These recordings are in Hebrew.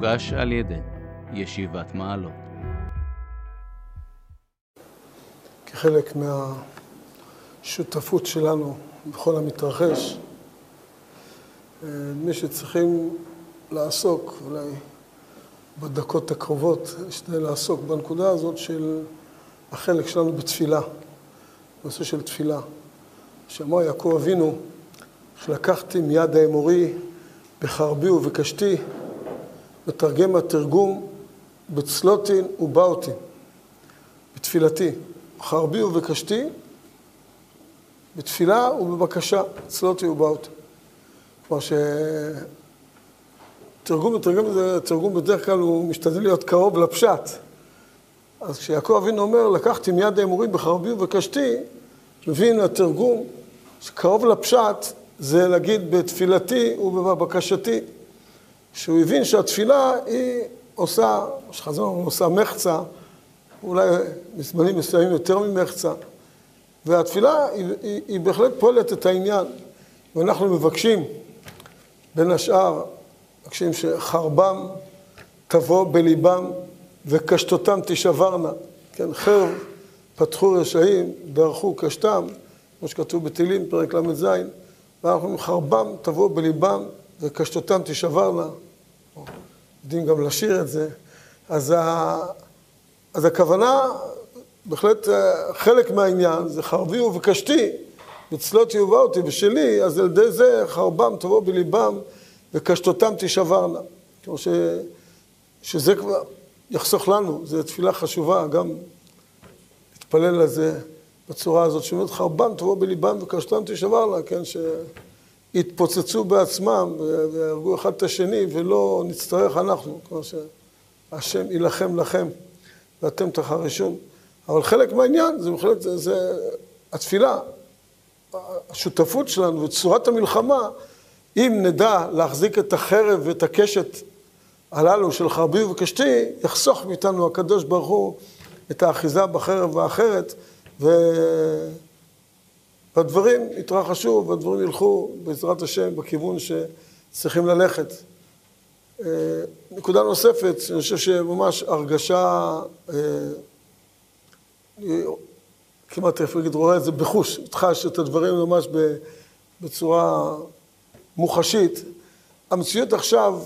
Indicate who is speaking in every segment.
Speaker 1: מוגש על ידי ישיבת מעלות.
Speaker 2: כחלק מהשותפות שלנו בכל המתרחש, מי שצריכים לעסוק, אולי בדקות הקרובות, אשתדל לעסוק בנקודה הזאת של החלק שלנו בתפילה, נושא של תפילה. שאמר יעקב אבינו, שלקחתי מיד האמורי בחרבי ובקשתי, מתרגם התרגום בצלוטין ובאוטין, בתפילתי. חרבי ובקשתי, בתפילה ובבקשה, צלוטי ובאוטין. כלומר שתרגום מתרגם זה, תרגום בדרך כלל הוא משתדל להיות קרוב לפשט. אז כשיעקב אבינו אומר, לקחתי מיד האמורים בחרבי ובקשתי, מבין התרגום שקרוב לפשט זה להגיד בתפילתי ובבקשתי, שהוא הבין שהתפילה היא עושה, שחזון עושה מחצה, אולי בזמנים מסוימים יותר ממחצה, והתפילה היא, היא, היא בהחלט פועלת את העניין, ואנחנו מבקשים, בין השאר, מבקשים שחרבם תבוא בליבם וקשתותם תשברנה, כן, חרב פתחו רשעים, דרכו קשתם, כמו שכתוב בתהילים, פרק ל"ז, ואנחנו אומרים, חרבם תבוא בליבם וקשתותם תשברנה. יודעים גם לשיר את זה. אז, ה... אז הכוונה, בהחלט חלק מהעניין, זה חרבי ובקשתי, בצלות יובא אותי בשלי, אז על ידי זה חרבם תבוא בליבם וקשתותם תשברנה. כמו ש... שזה כבר יחסוך לנו, זו תפילה חשובה, גם להתפלל על זה. בצורה הזאת, שאומרת חרבם תבוא בליבם וקשתם תשבר לה, כן, שיתפוצצו בעצמם ויהרגו אחד את השני ולא נצטרך אנחנו, כמו שהשם יילחם לכם ואתם תחרשון. אבל חלק מהעניין זה בהחלט, זה, זה התפילה, השותפות שלנו וצורת המלחמה, אם נדע להחזיק את החרב ואת הקשת הללו של חרבי וקשתי, יחסוך מאיתנו הקדוש ברוך הוא את האחיזה בחרב האחרת. והדברים יתרחשו והדברים ילכו בעזרת השם בכיוון שצריכים ללכת. אה, נקודה נוספת, אני חושב שממש הרגשה, אה, כמעט איך להגיד, רואה את זה בחוש, חש את הדברים ממש בצורה מוחשית. המציאות עכשיו,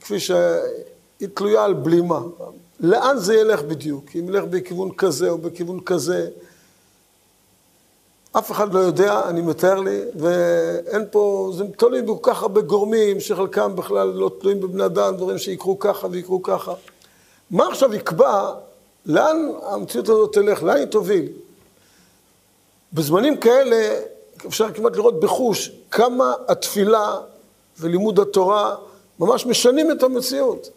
Speaker 2: כפי שהיא תלויה על בלימה. לאן זה ילך בדיוק? אם ילך בכיוון כזה או בכיוון כזה, אף אחד לא יודע, אני מתאר לי, ואין פה, זה תלוי בכל כך הרבה גורמים, שחלקם בכלל לא תלויים בבני אדם, דברים שיקרו ככה ויקרו ככה. מה עכשיו יקבע לאן המציאות הזאת תלך, לאן היא תוביל? בזמנים כאלה אפשר כמעט לראות בחוש כמה התפילה ולימוד התורה ממש משנים את המציאות.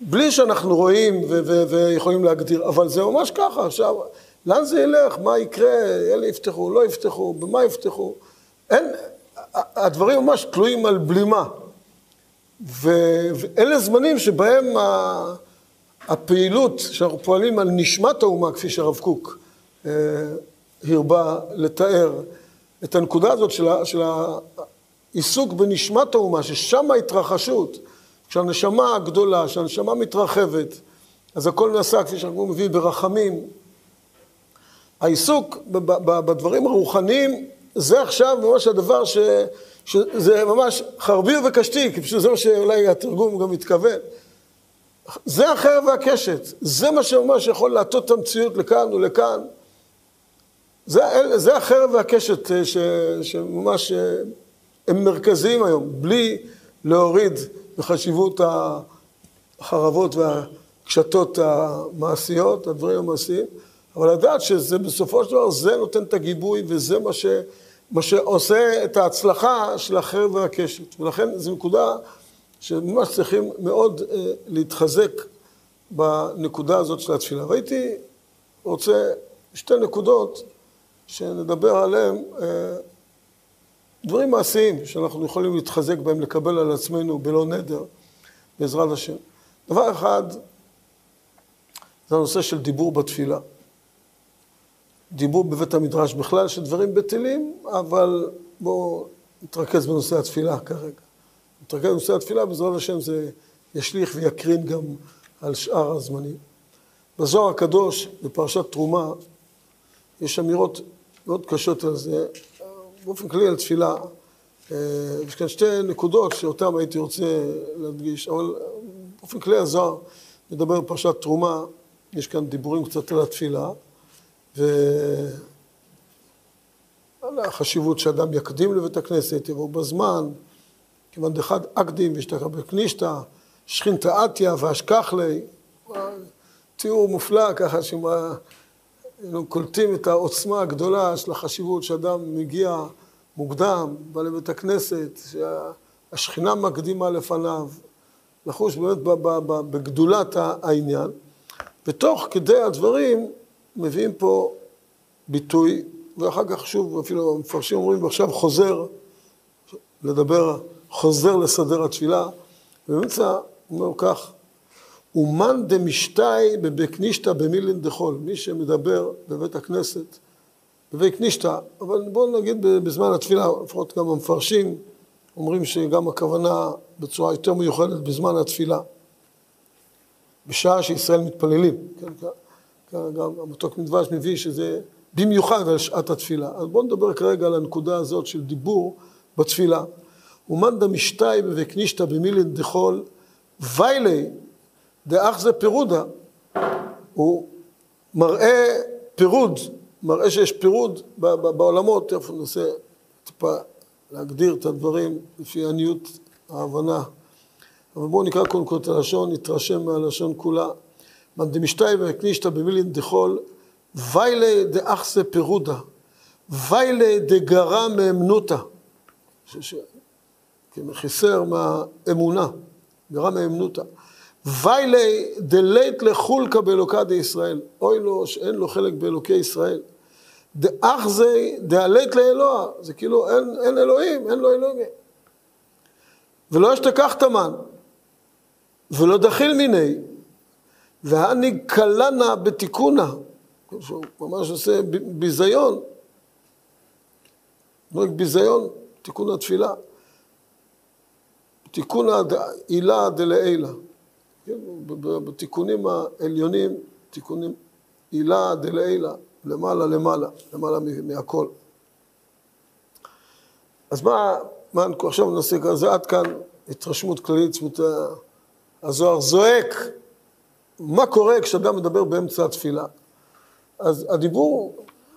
Speaker 2: בלי שאנחנו רואים ויכולים להגדיר, אבל זה ממש ככה. עכשיו, לאן זה ילך? מה יקרה? אלה יפתחו, לא יפתחו, במה יפתחו? אין, הדברים ממש תלויים על בלימה. ואלה זמנים שבהם הפעילות שאנחנו פועלים על נשמת האומה, כפי שהרב קוק אה, הרבה לתאר, את הנקודה הזאת של, של העיסוק בנשמת האומה, ששם ההתרחשות, כשהנשמה הגדולה, כשהנשמה מתרחבת, אז הכל נעשה, כפי שאנחנו מביאים, ברחמים, העיסוק בדברים הרוחניים זה עכשיו ממש הדבר ש, שזה ממש חרבי וקשתי, כי פשוט זה מה שאולי התרגום גם מתכוון. זה החרב והקשת, זה מה שממש יכול להטות את המציאות לכאן ולכאן. זה, זה החרב והקשת אה, ש, שממש אה, הם מרכזיים היום, בלי להוריד בחשיבות החרבות והקשתות המעשיות, הדברים המעשיים. אבל לדעת שזה בסופו של דבר, זה נותן את הגיבוי וזה מה, ש, מה שעושה את ההצלחה של החרב והקשת. ולכן זו נקודה שממש צריכים מאוד אה, להתחזק בנקודה הזאת של התפילה. והייתי רוצה שתי נקודות שנדבר עליהן, אה, דברים מעשיים שאנחנו יכולים להתחזק בהם, לקבל על עצמנו בלא נדר, בעזרת השם. דבר אחד, זה הנושא של דיבור בתפילה. דיברו בבית המדרש בכלל שדברים בטלים, אבל בואו נתרכז בנושא התפילה כרגע. נתרכז בנושא התפילה, בעזרת השם זה ישליך ויקרין גם על שאר הזמנים. בזוהר הקדוש, בפרשת תרומה, יש אמירות מאוד קשות על זה, באופן כללי על תפילה. אה, יש כאן שתי נקודות שאותן הייתי רוצה להדגיש, אבל באופן כללי הזוהר מדבר בפרשת תרומה, יש כאן דיבורים קצת על התפילה, ועל החשיבות שאדם יקדים לבית הכנסת, יבוא בזמן, כיוון דחד אקדים וישתכר בקנישתא, שכינתא עטיה ואשכח לי, תיאור מופלא ככה. היינו קולטים את העוצמה הגדולה של החשיבות שאדם מגיע מוקדם, בא לבית הכנסת, שהשכינה מקדימה לפניו, לחוש באמת בגדולת העניין. ותוך כדי הדברים מביאים פה ביטוי, ואחר כך שוב אפילו המפרשים אומרים, ועכשיו חוזר לדבר, חוזר לסדר התפילה, ובאמצע הוא אומר כך, אומן דמשתאי בבית נישתא במילין דחול, מי שמדבר בבית הכנסת, בבית נישתא, אבל בואו נגיד בזמן התפילה, לפחות גם המפרשים אומרים שגם הכוונה בצורה יותר מיוחדת בזמן התפילה, בשעה שישראל מתפללים, כן, גם המתוק מדבש מביא שזה במיוחד על שעת התפילה. אז בואו נדבר כרגע על הנקודה הזאת של דיבור בתפילה. אומן דמשתאי בבית נישתא במילין דחול, ויילי דאח זה פירודה, הוא מראה פירוד, מראה שיש פירוד בעולמות, תכף ננסה טיפה להגדיר את הדברים לפי עניות ההבנה. אבל בואו נקרא קודם כל את הלשון, נתרשם מהלשון כולה. מאן דמשתאי וקנישתא במילין דחול, ויילי דאח זה פירודה, ויילי דגרע מאמנותא, כמחיסר מהאמונה, גרע מאמנותא. ויילי דלית לחולקה באלוקה דישראל, אוי לו שאין לו חלק באלוקי ישראל. דאח זה דהלית לאלוה, זה כאילו אין, אין אלוהים, אין לו אלוהים. ולא אשתכח תמן, ולא דחיל מיני, והני קלנה בתיקונה, שהוא ממש עושה ביזיון, נוהג ביזיון, תיקון התפילה, תיקונה עילה דלעילה. כן, בתיקונים העליונים, תיקונים עילה דלעילה, למעלה למעלה, למעלה מהכל. אז מה, מה עכשיו נעשה כאן, זה עד כאן התרשמות כללית, זאת הזוהר זועק, מה קורה כשאדם מדבר באמצע התפילה. אז הדיבור,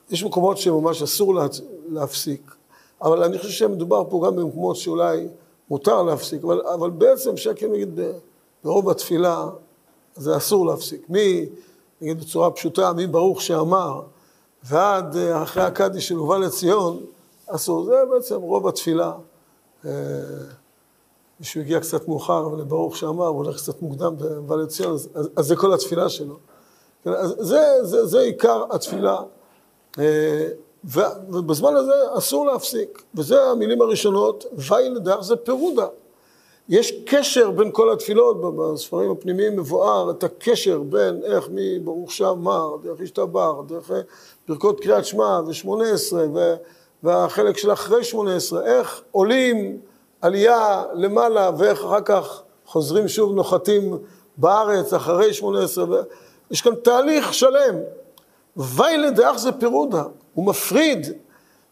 Speaker 2: יש מקומות שממש אסור לה, להפסיק, אבל אני חושב שמדובר פה גם במקומות שאולי מותר להפסיק, אבל, אבל בעצם שקר נגיד ברוב התפילה זה אסור להפסיק. מי, נגיד בצורה פשוטה, מי ברוך שאמר, ועד אה, אחרי הקאדי של הובא לציון, אסור. זה בעצם רוב התפילה. אה, מישהו הגיע קצת מאוחר, אבל לברוך שאמר, הוא הולך קצת מוקדם ובא לציון, אז, אז זה כל התפילה שלו. כן, אז זה, זה, זה עיקר התפילה, אה, ובזמן הזה אסור להפסיק. וזה המילים הראשונות, וייל דאח זה פירודה. יש קשר בין כל התפילות, בספרים הפנימיים מבואר את הקשר בין איך מברוך שאמר, דרך השתבר, דרך ברכות קריאת שמע ושמונה עשרה והחלק של אחרי שמונה עשרה, איך עולים עלייה למעלה ואיך אחר כך חוזרים שוב נוחתים בארץ אחרי שמונה עשרה, יש כאן תהליך שלם. ויילה דאח זה פירודה, הוא מפריד,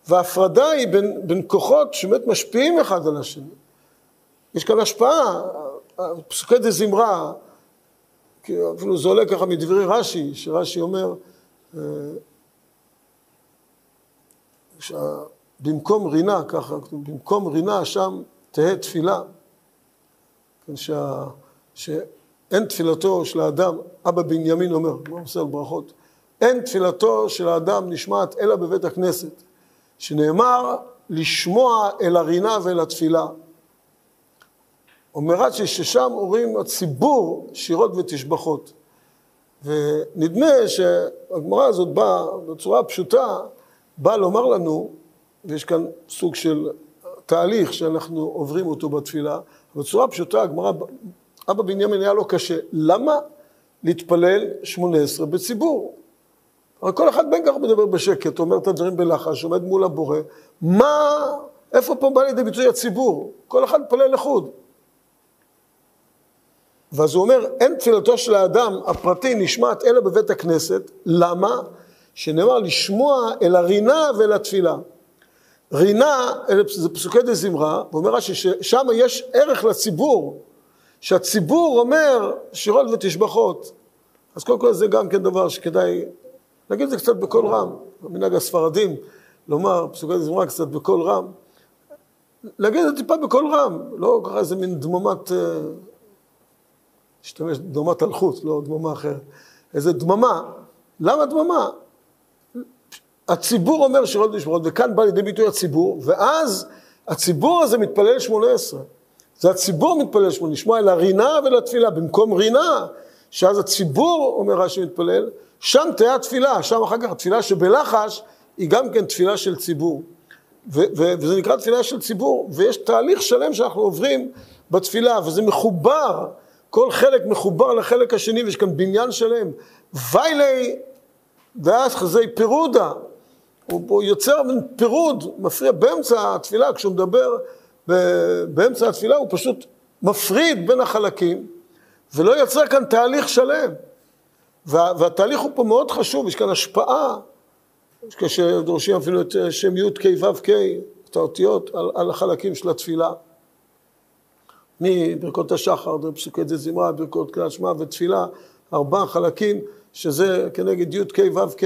Speaker 2: וההפרדה היא בין, בין כוחות שבאמת משפיעים אחד על השני. יש כאן השפעה, פסוקי דה זמרה, אפילו זה עולה ככה מדברי רש"י, שרש"י אומר, אה, במקום רינה, ככה, במקום רינה שם תהא תפילה. כן, שה, שאין תפילתו של האדם, אבא בנימין אומר, מה עושה על ברכות? אין תפילתו של האדם נשמעת אלא בבית הכנסת, שנאמר לשמוע אל הרינה ואל התפילה. אומר רש"י ששם אומרים הציבור שירות ותשבחות. ונדמה שהגמרא הזאת באה בצורה פשוטה, באה לומר לנו, ויש כאן סוג של תהליך שאנחנו עוברים אותו בתפילה, בצורה פשוטה הגמרא, אבא בנימין היה לו קשה, למה להתפלל שמונה עשרה בציבור? הרי כל אחד בין כך מדבר בשקט, אומר את הדברים בלחש, עומד מול הבורא, מה, איפה פה בא לידי ביטוי הציבור? כל אחד מתפלל לחוד. ואז הוא אומר, אין תפילתו של האדם הפרטי נשמעת אלא בבית הכנסת. למה? שנאמר לשמוע אל הרינה ואל התפילה. רינה, זה פסוקי דה זמרה, ואומר רש"י ששם יש ערך לציבור, שהציבור אומר שירות ותשבחות. אז קודם כל זה גם כן דבר שכדאי להגיד את זה קצת בקול רם, במנהג הספרדים, לומר פסוקי דה זמרה קצת בקול רם. להגיד את זה טיפה בקול רם, לא ככה איזה מין דממת, להשתמש אה, דממת אלחוט, לא דממה אחרת. איזה דממה. למה דממה? הציבור אומר שירות ומשמרות, וכאן בא לידי ביטוי הציבור, ואז הציבור הזה מתפלל שמונה עשרה. זה הציבור מתפלל שמונה, לשמוע אל הרינה ולתפילה, במקום רינה, שאז הציבור, אומר רש"י מתפלל, שם תהיה התפילה, שם אחר כך התפילה שבלחש, היא גם כן תפילה של ציבור. ו- ו- וזה נקרא תפילה של ציבור, ויש תהליך שלם שאנחנו עוברים בתפילה, וזה מחובר, כל חלק מחובר לחלק השני, ויש כאן בניין שלם. ויילי ואז חזי פירודה, הוא, הוא יוצר מין פירוד, מפריע באמצע התפילה, כשהוא מדבר באמצע התפילה, הוא פשוט מפריד בין החלקים, ולא יוצר כאן תהליך שלם. וה, והתהליך הוא פה מאוד חשוב, יש כאן השפעה, כשדורשים אפילו את שם י' כ' ו' כ', את האותיות, על, על החלקים של התפילה. מברכות השחר, פסוקי דה זמרה, ברכות כלל שמע ותפילה, ארבעה חלקים, שזה כנגד י' כ' ו' כ'.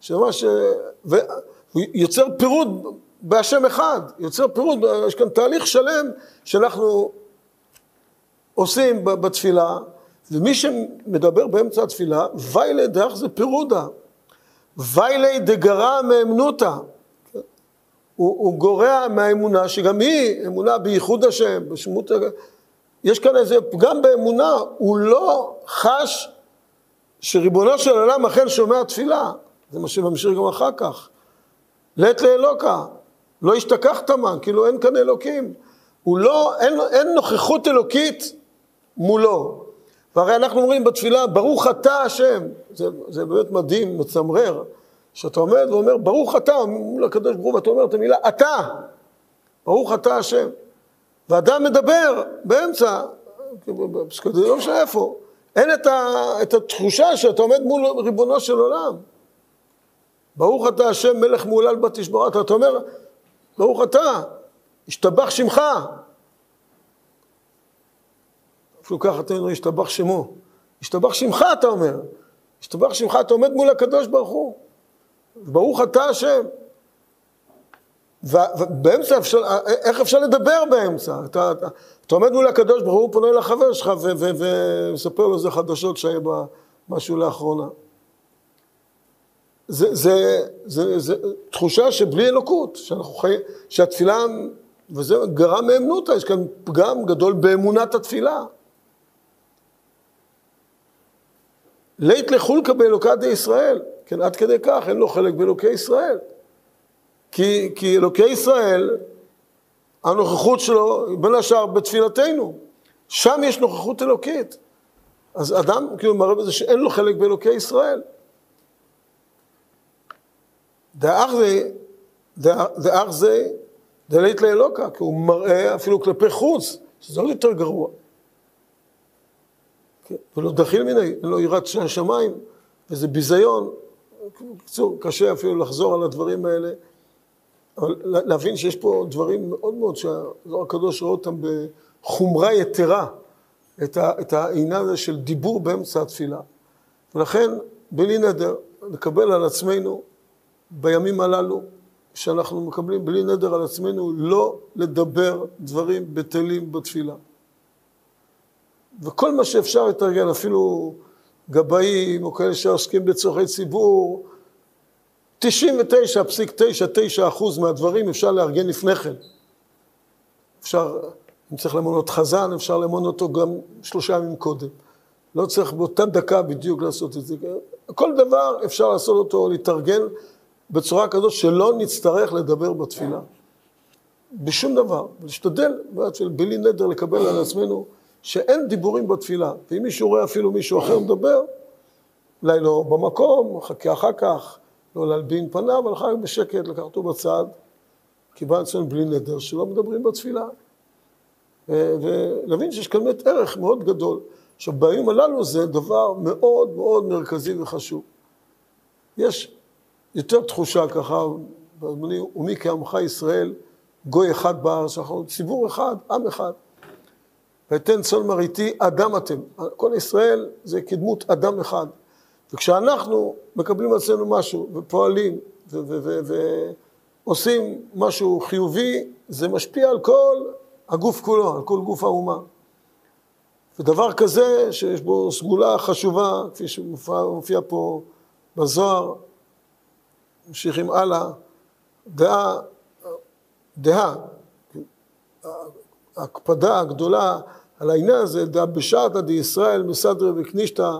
Speaker 2: שממש, והוא יוצר פירוד בהשם אחד, יוצר פירוד, יש כאן תהליך שלם שאנחנו עושים בתפילה, ומי שמדבר באמצע התפילה, ויילי דרך זה פירודה, ויילי דגרע מאמנותא, הוא, הוא גורע מהאמונה, שגם היא אמונה בייחוד השם, בשמות, יש כאן איזה פגם באמונה, הוא לא חש שריבונו של עולם אכן שומע תפילה. זה מה שממשיך גם אחר כך. לית לאלוקה, לא השתכחת מן, כאילו אין כאן אלוקים. הוא לא, אין, אין נוכחות אלוקית מולו. והרי אנחנו אומרים בתפילה, ברוך אתה השם. זה, זה באמת מדהים, מצמרר, שאתה עומד ואומר, ברוך אתה, מול הקדוש ברוך הוא, ואתה אומר את המילה, אתה. ברוך אתה השם. ואדם מדבר באמצע, זה לא משנה איפה, אין את, ה, את התחושה שאתה עומד מול ריבונו של עולם. ברוך אתה השם מלך מהולל בתשבורת, אתה אומר, ברוך אתה, השתבח שמך. אפילו ככה אתה אומר, השתבח שמו. השתבח שמך, אתה אומר. השתבח שמך, אתה עומד מול הקדוש ברוך הוא. ברוך אתה השם. ובאמצע אפשר, איך אפשר לדבר באמצע? אתה, אתה, אתה עומד מול הקדוש ברוך הוא, פונה לחבר שלך ומספר לו איזה חדשות שהיה משהו לאחרונה. זה, זה, זה, זה תחושה שבלי אלוקות, שאנחנו חיים, שהתפילה, וזה גרם מאמנותא, יש כאן פגם גדול באמונת התפילה. לית לחולקא באלוקת די ישראל, כן, עד כדי כך אין לו חלק באלוקי ישראל. כי, כי אלוקי ישראל, הנוכחות שלו, בין השאר בתפילתנו, שם יש נוכחות אלוקית. אז אדם כאילו מראה בזה שאין לו חלק באלוקי ישראל. דאח זה, דלית לאלוקה, כי הוא מראה אפילו כלפי חוץ, שזה עוד יותר גרוע. כן, ולא דחיל מיני, לו יראת השמיים, וזה ביזיון. בקיצור, קשה אפילו לחזור על הדברים האלה, אבל להבין שיש פה דברים מאוד מאוד שהזוהר הקדוש רואה אותם בחומרה יתרה, את, ה, את העניין הזה של דיבור באמצע התפילה. ולכן, בלי נדר, לקבל על עצמנו בימים הללו, שאנחנו מקבלים בלי נדר על עצמנו, לא לדבר דברים בטלים בתפילה. וכל מה שאפשר לתרגל, אפילו גבאים או כאלה שעוסקים בצורכי ציבור, 99.99 אחוז מהדברים אפשר לארגן לפני כן. אפשר, אם צריך למנות חזן, אפשר למנות אותו גם שלושה ימים קודם. לא צריך באותה דקה בדיוק לעשות את זה. כל דבר אפשר לעשות אותו, להתארגן בצורה כזאת שלא נצטרך לדבר בתפילה. בשום דבר. להשתדל, בלי נדר, לקבל על עצמנו שאין דיבורים בתפילה. ואם מישהו רואה אפילו מישהו אחר מדבר, אולי לא במקום, חכה אחר כך, לא להלבין פניו, אבל אחר כך בשקט, לקח אותו בצד, קיבל אצלנו בלי נדר, שלא מדברים בתפילה. ולהבין שיש כאן באמת ערך מאוד גדול. עכשיו, בימים הללו זה דבר מאוד מאוד מרכזי וחשוב. יש יותר תחושה ככה, ומי כעמך ישראל, גוי אחד בארץ, אנחנו ציבור אחד, עם אחד. ואתן צאן מרעיתי אדם אתם. כל ישראל זה כדמות אדם אחד. וכשאנחנו מקבלים על עצמנו משהו ופועלים ועושים משהו חיובי, זה משפיע על כל הגוף כולו, על כל גוף האומה. ודבר כזה שיש בו סגולה חשובה, כפי שמופיע פה בזוהר, ממשיכים הלאה, דעה, דעה, ההקפדה הגדולה על העניין הזה, דעה בשעתא דישראל מסדרי וקנישתא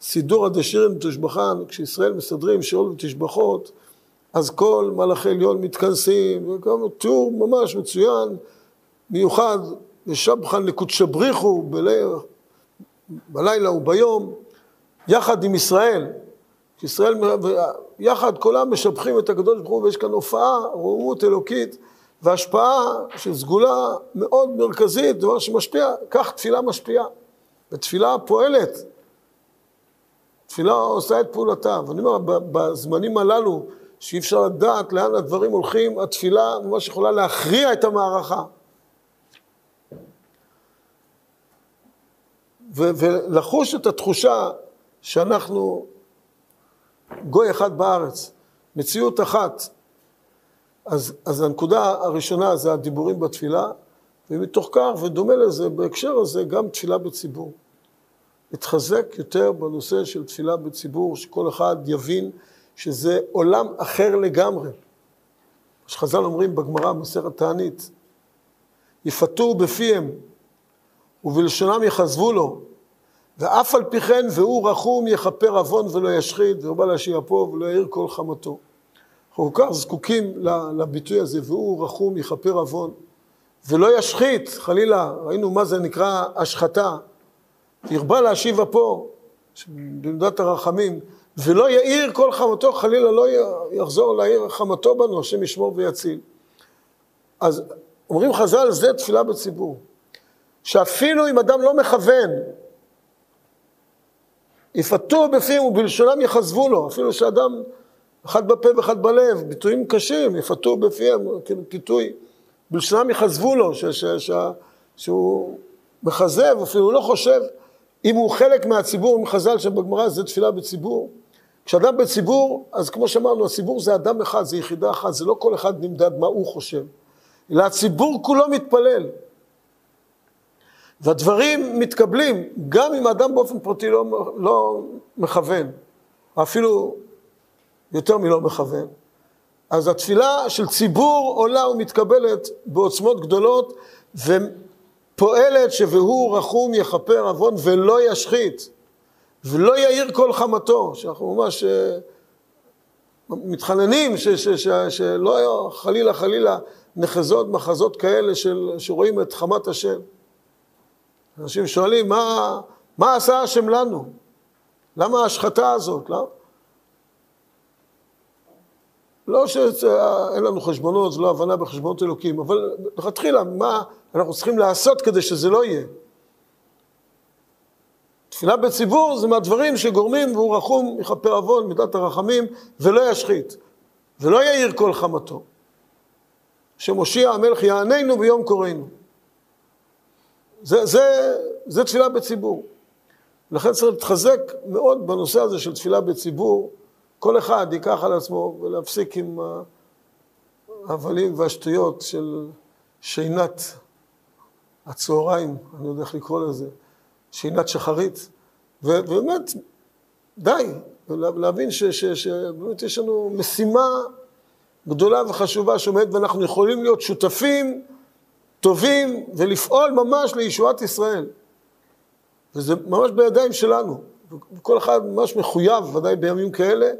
Speaker 2: סידורא דשירים ותשבחן, כשישראל מסדרים שירות ותשבחות, אז כל מלאכי עליון מתכנסים, וגם תיאור ממש מצוין, מיוחד, ושבחן לקודשא בריחו בלילה וביום, יחד עם ישראל. ישראל, יחד כולם משבחים את הקדוש ברוך הוא, ויש כאן הופעה, רוממות אלוקית, והשפעה של סגולה מאוד מרכזית, דבר שמשפיע, כך תפילה משפיעה. ותפילה פועלת. תפילה עושה את פעולתה. ואני אומר, בזמנים הללו, שאי אפשר לדעת לאן הדברים הולכים, התפילה ממש יכולה להכריע את המערכה. ולחוש את התחושה שאנחנו גוי אחד בארץ, מציאות אחת. אז, אז הנקודה הראשונה זה הדיבורים בתפילה, ומתוך כך, ודומה לזה, בהקשר הזה, גם תפילה בציבור. להתחזק יותר בנושא של תפילה בציבור, שכל אחד יבין שזה עולם אחר לגמרי. שחז"ל אומרים בגמרא, מסכת תענית, יפתו בפיהם ובלשונם יחזבו לו, ואף על פי כן והוא רחום יכפר עוון ולא ישחית, והוא בא להשיב אפו ולא יאיר כל חמתו. אנחנו כל כך זקוקים לביטוי הזה, והוא רחום יכפר עוון ולא ישחית, חלילה, ראינו מה זה נקרא השחתה, ירבה להשיב אפו, במדת הרחמים, ולא יאיר כל חמתו, חלילה לא יחזור להאיר חמתו בנו, השם ישמור ויציל. אז אומרים חז"ל, זה תפילה בציבור. שאפילו אם אדם לא מכוון, יפתו בפיהם ובלשונם יחזבו לו, אפילו שאדם אחד בפה ואחד בלב, ביטויים קשים, יפתו בפיהם, כאילו פיתוי, בלשונם יחזבו לו, ש, ש, ש, שהוא מכזב, אפילו לא חושב, אם הוא חלק מהציבור, אם חז"ל שבגמרא זה תפילה בציבור. כשאדם בציבור, אז כמו שאמרנו, הציבור זה אדם אחד, זה יחידה אחת, זה לא כל אחד נמדד מה הוא חושב, אלא הציבור כולו מתפלל. והדברים מתקבלים, גם אם האדם באופן פרטי לא, לא מכוון, אפילו יותר מלא מכוון. אז התפילה של ציבור עולה ומתקבלת בעוצמות גדולות ופועלת ש"והוא רחום יכפר עוון ולא ישחית ולא יאיר כל חמתו", שאנחנו ממש אה, מתחננים ש, ש, ש, שלא חלילה חלילה נחזות מחזות כאלה של, שרואים את חמת השם. אנשים שואלים, מה, מה עשה השם לנו? למה ההשחתה הזאת? לא, לא שאין לנו חשבונות, זו לא הבנה בחשבונות אלוקים, אבל לכתחילה, מה אנחנו צריכים לעשות כדי שזה לא יהיה? תפילה בציבור זה מהדברים שגורמים והוא רחום, יכפר עוון, מידת הרחמים, ולא ישחית, ולא יאיר כל חמתו. שמושיע המלך יעננו ביום קוראנו. זה, זה, זה תפילה בציבור. לכן צריך להתחזק מאוד בנושא הזה של תפילה בציבור. כל אחד ייקח על עצמו ולהפסיק עם ההבלים והשטויות של שינת הצהריים, אני לא יודע איך לקרוא לזה, שינת שחרית, ובאמת, די, להבין שבאמת יש לנו משימה גדולה וחשובה שעומדת ואנחנו יכולים להיות שותפים טובים ולפעול ממש לישועת ישראל. וזה ממש בידיים שלנו. וכל אחד ממש מחויב, ודאי בימים כאלה,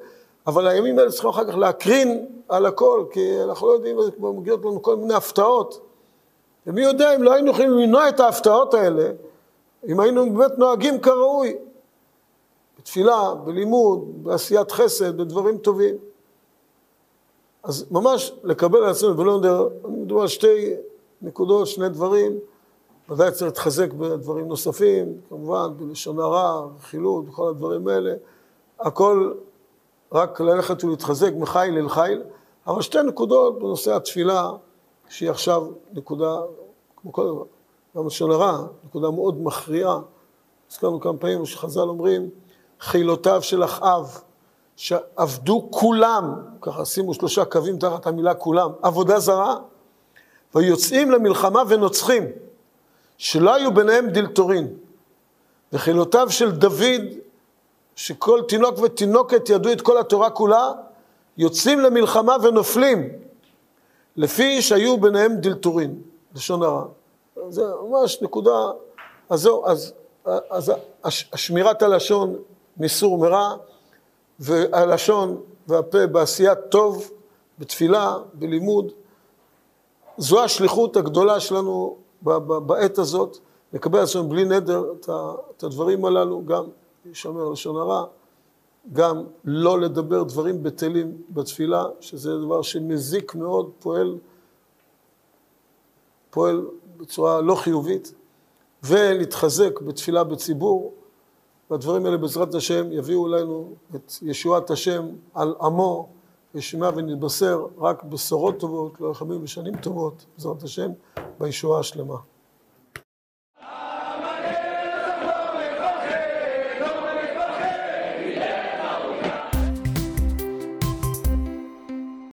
Speaker 2: אבל הימים האלה צריכים אחר כך להקרין על הכל, כי אנחנו לא יודעים, מגיעות לנו כל מיני הפתעות. ומי יודע אם לא היינו יכולים למנוע את ההפתעות האלה, אם היינו באמת נוהגים כראוי, בתפילה, בלימוד, בעשיית חסד, בדברים טובים. אז ממש לקבל על עצמנו, ולא מדבר על שתי נקודות, שני דברים. ודאי צריך להתחזק בדברים נוספים, כמובן, בלשון הרע, רכילות, וכל הדברים האלה. הכל רק ללכת ולהתחזק מחיל אל חיל, אבל שתי נקודות בנושא התפילה, שהיא עכשיו נקודה, כמו כל דבר, גם לשון הרע, נקודה מאוד מכריעה. הזכרנו כמה פעמים שחז"ל אומרים, חילותיו של אחאב, שעבדו כולם, ככה שימו שלושה קווים תחת המילה כולם, עבודה זרה, ויוצאים למלחמה ונוצחים, שלא היו ביניהם דלתורין. וחילותיו של דוד, שכל תינוק ותינוקת ידעו את כל התורה כולה, יוצאים למלחמה ונופלים, לפי שהיו ביניהם דלתורין, לשון הרע. זה ממש נקודה, אז זהו, אז, אז השמירת הלשון מסור מרע, והלשון והפה בעשיית טוב, בתפילה, בלימוד, זו השליחות הגדולה שלנו בעת הזאת, לקבל עצמנו בלי נדר את הדברים הללו, גם להישמר לשון הרע, גם לא לדבר דברים בטלים בתפילה, שזה דבר שמזיק מאוד, פועל, פועל בצורה לא חיובית, ולהתחזק בתפילה בציבור, והדברים האלה בעזרת השם יביאו לנו את ישועת השם על עמו, ישמע ונתבשר רק בשורות טובות, לא יחמים ושנים טובות, בעזרת השם, בישועה השלמה.